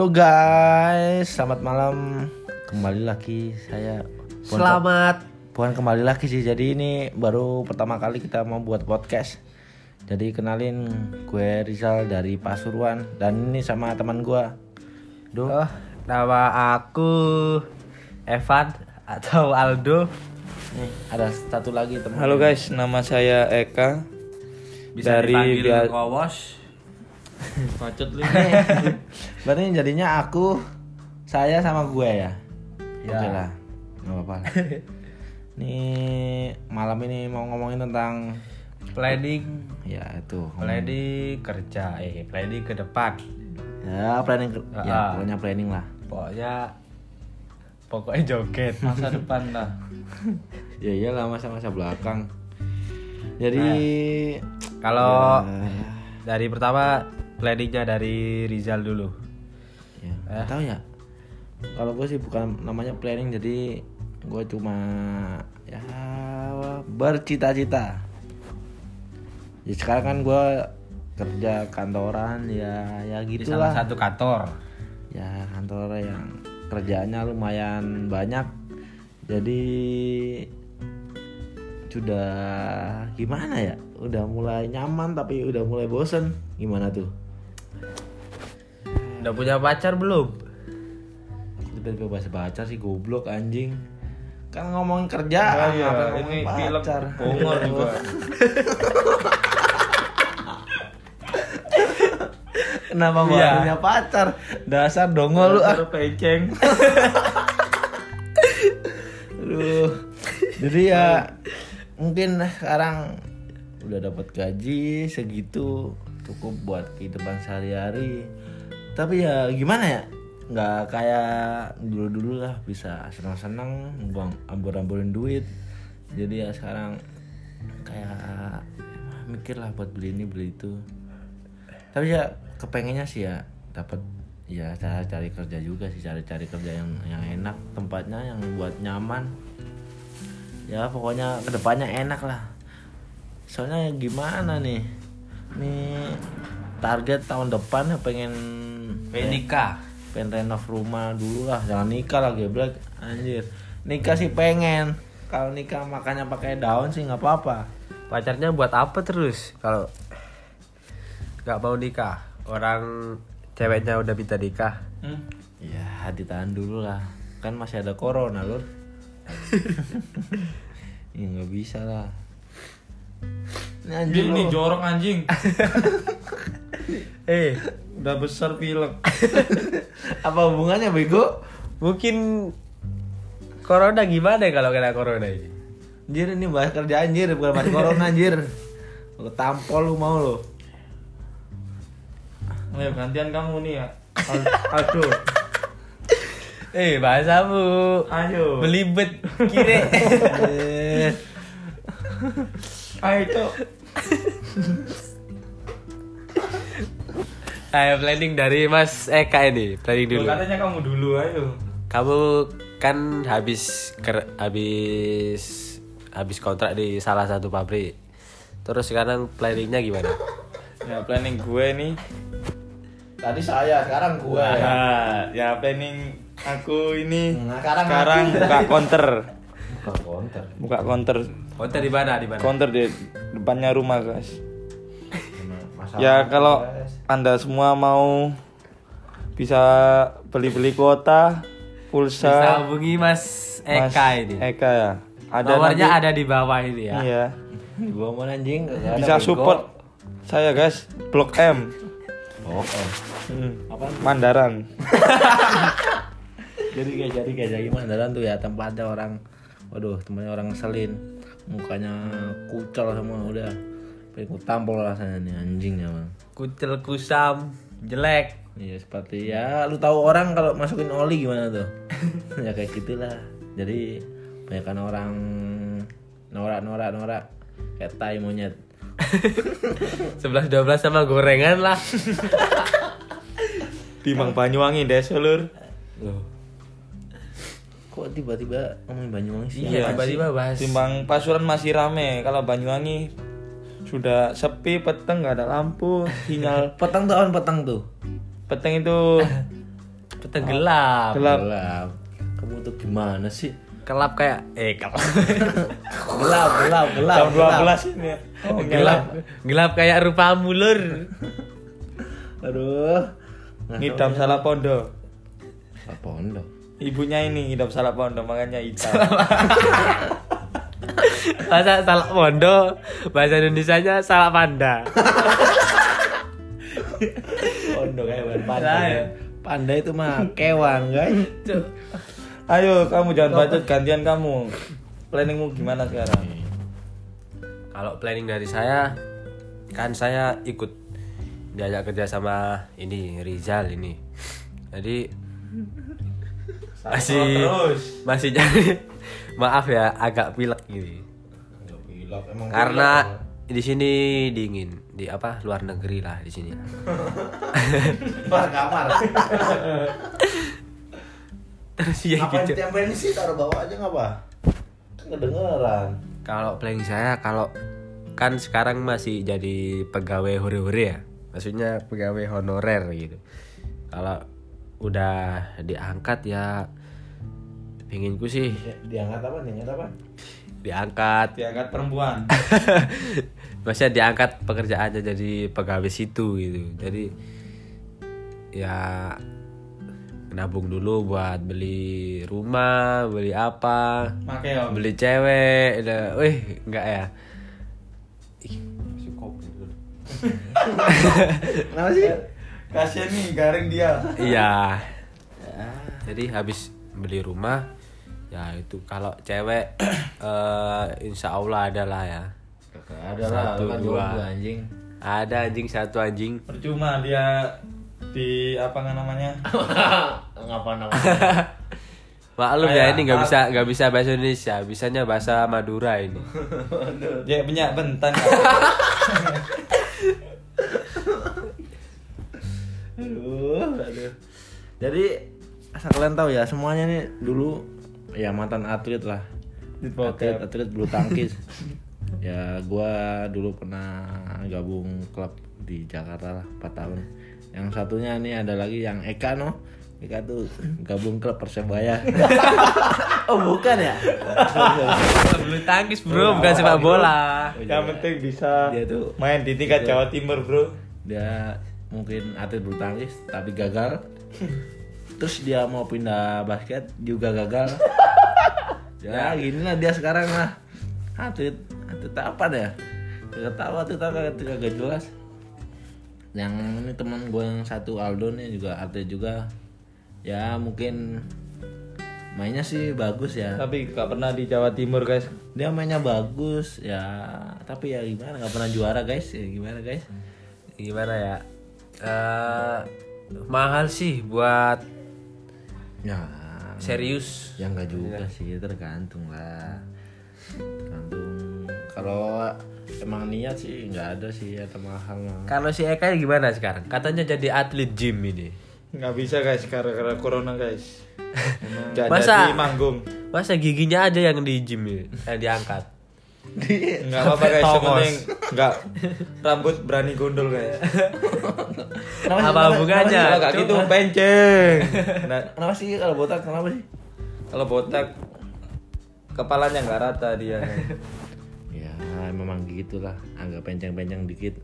Halo guys, selamat malam. Kembali lagi saya. Bukan- Selamat. Bukan kembali lagi sih. Jadi ini baru pertama kali kita mau buat podcast. Jadi kenalin gue Rizal dari Pasuruan dan ini sama teman gue. Duh, Oh, nama aku Evan atau Aldo. nih ada satu lagi teman. Halo guys, nama saya Eka dari dipanggil Bia- Kowos. Bacot lu. Berarti jadinya aku, saya sama gue ya. Ya. Oke lah, nggak apa-apa. Nih malam ini mau ngomongin tentang Planning, ya itu planning kerja, eh planning ke depan. ya planning Ah, ya ah. pokoknya planning lah Pokoknya pokoknya joget. Masa depan lah. ya iyalah masa-masa belakang jadi Kalau ya, dari pertama planningnya dari Rizal dulu. ya, Eh. tahu ya. Kalau gue sih bukan namanya planning jadi gue cuma ya bercita-cita. Ya sekarang kan gue kerja kantoran ya ya Di salah gitulah. satu kantor. ya kantor yang kerjaannya lumayan banyak. Jadi sudah gimana ya? Udah mulai nyaman tapi udah mulai bosen. Gimana tuh Udah punya pacar belum? tiba-tiba bahasa pacar sih goblok anjing kan ngomongin kerja Oh iya, ini ngomongin film pacar bongor juga. kenapa baru Iya. punya pacar dasar dongol lu ah peceng. Aduh. Jadi ya mungkin sekarang udah dapat gaji segitu cukup buat kehidupan sehari-hari. Tapi ya gimana ya? nggak kayak dulu-dulu lah bisa senang-senang buang ambur-amburin duit. Jadi ya sekarang kayak mikir lah buat beli ini beli itu. Tapi ya kepengennya sih ya dapat ya cara cari kerja juga sih cari-cari kerja yang yang enak tempatnya yang buat nyaman ya pokoknya ke depannya enak lah soalnya gimana nih nih target tahun depan ya pengen Pengen nikah. pengen renov rumah dulu lah jangan nikah lah geblek anjir nikah sih pengen kalau nikah makanya pakai daun sih nggak apa-apa Pacarnya buat apa terus kalau nggak mau nikah? Orang ceweknya udah minta nikah. Hmm? ya ditahan dulu lah kan masih ada corona lur ya nggak bisa lah ini anjing Ini jorok anjing. Eh, Udah besar pilek. apa hubungannya bego mungkin corona gimana ya kalau kena corona ini? anjir ini bahas kerja anjir bukan bahas corona anjir lu tampol lu mau lu Ayo gantian kamu nih ya. Aduh. Eh, bahasamu Ayo. belibet kire. Eh, Ayo cok. Ayo planning dari Mas Eka ini, planning Loh, dulu. Katanya kamu dulu ayo. Kamu kan habis ker, habis habis kontrak di salah satu pabrik. Terus sekarang planningnya gimana? Ya planning gue nih. tadi saya sekarang gue Nah, ya planning aku ini Nah, sekarang sekarang aku. buka counter. bukan konter Buka counter. Konten di mana? Di mana? Counter di depannya rumah, guys. Masalah Ya kalau guys. Anda semua mau bisa beli-beli kuota, Bisa pulsa, hubungi Mas Mas Eka ini. Eka ya. Ada Nomornya nanti- ada di bawah ini ya. Iya. gua mau anjing nggak ada Bisa support saya, guys. Blok M. oh, oh. Hmm. apa Mandaran. jadi kayak jadi kayak jadi mandaran tuh ya tempatnya orang waduh tempatnya orang ngeselin mukanya kucel semua udah pengen tampol rasanya nih anjingnya bang Kucel kusam, jelek. iya seperti ya lu tahu orang kalau masukin oli gimana tuh ya kayak gitulah jadi banyak orang norak norak norak kayak tai monyet 11 12 sama gorengan lah. Timang Banyuwangi deh, Lur. loh kok tiba-tiba ngomongin Banyuwangi sih Iya, tiba-tiba bahas. Timbang Pasuruan masih rame. Kalau Banyuwangi sudah sepi, peteng nggak ada lampu, sinyal petang tuh awan petang tuh? Peteng itu tenggelam Gelap. gelap. Kamu tuh gimana sih? Kelap kayak eh kelap gelap gelap gelap Jam gelap. 12 ini ya. Oh, gelap. gelap. Kayak rupamu lur aduh. Ngidam salah pondok. Apa pondok Ibunya ini ngidam salah pondok makanya hitam. Bahasa salah mondo bahasa Indonesia nya salah panda pondok hewan Lah, panda ya. panda itu mah kewan guys Ayo kamu jangan bacot gantian kamu. Planningmu gimana sekarang? kalau planning dari saya kan saya ikut diajak kerja sama ini Rizal ini jadi masih terus. masih jadi maaf ya agak pilek gini karena di sini dingin. Di apa? Luar negeri lah di sini. Luar kamar. Terus ya ngapain gitu. tempelin sih? Taruh bawah aja nggak apa? Kedengeran. Kalau planning saya kalau kan sekarang masih jadi pegawai hore-hore ya. Maksudnya pegawai honorer gitu. Kalau udah diangkat ya pinginku sih. Diangkat apa? Diangkat apa diangkat Diangkat perempuan. maksudnya diangkat pekerjaannya jadi pegawai situ gitu jadi ya nabung dulu buat beli rumah beli apa Make om. beli cewek udah wih enggak ya Ih, masih kopi dulu. kenapa sih Kasian nih garing dia. iya jadi habis beli rumah ya itu kalau cewek eh, insya Allah ada lah ya. Ada lah Satu, kan dua. anjing. Ada anjing satu anjing. Percuma dia di apa nggak namanya? ngapa nama maklum ya ini nggak bisa nggak bisa bahasa Indonesia. Bisanya bahasa Madura ini. Dia punya bentan. aduh aduh. Jadi asal kalian tahu ya semuanya nih dulu ya mantan atlet lah. Atlet atlet bulu tangkis. Ya gua dulu pernah gabung klub di Jakarta lah 4 tahun. Yang satunya nih ada lagi yang Eka no. Eka tuh gabung klub Persebaya oh bukan ya? Bulu tangkis bro bukan sepak bola. Yang penting bisa Dia tuh- main di tingkat Jawa Timur bro. dia mungkin atlet bulu tangkis tapi gagal terus dia mau pindah basket juga gagal. Ya gini lah dia sekarang lah. Atlet atlet apa deh. Gak tahu atlet apa gak jelas. Yang ini teman gue yang satu Aldo nih juga atlet juga. Ya mungkin mainnya sih bagus ya. Tapi gak pernah di Jawa Timur guys. dia mainnya bagus ya. Tapi ya gimana nggak pernah juara guys. Ya gimana guys? Gimana ya? Eh, mahal sih buat ya. Serius? Ya enggak juga sih tergantung lah. Tergantung. Kalau emang niat sih nggak ada sih atau mahal. Mah kalau si Eka gimana sekarang? Katanya jadi atlet gym ini. Nggak bisa guys gara-gara corona guys. Nggak Masa- jadi manggung. masa giginya aja yang di gym ini yang diangkat Nggak apa-apa guys, yang penting nggak rambut berani gondol guys. apa hubungannya Kalau nggak gitu penceng. Nah, kenapa sih? Kalau botak kenapa sih? Kalau botak kepalanya nggak rata dia. ya memang gitulah. Agak penceng-penceng dikit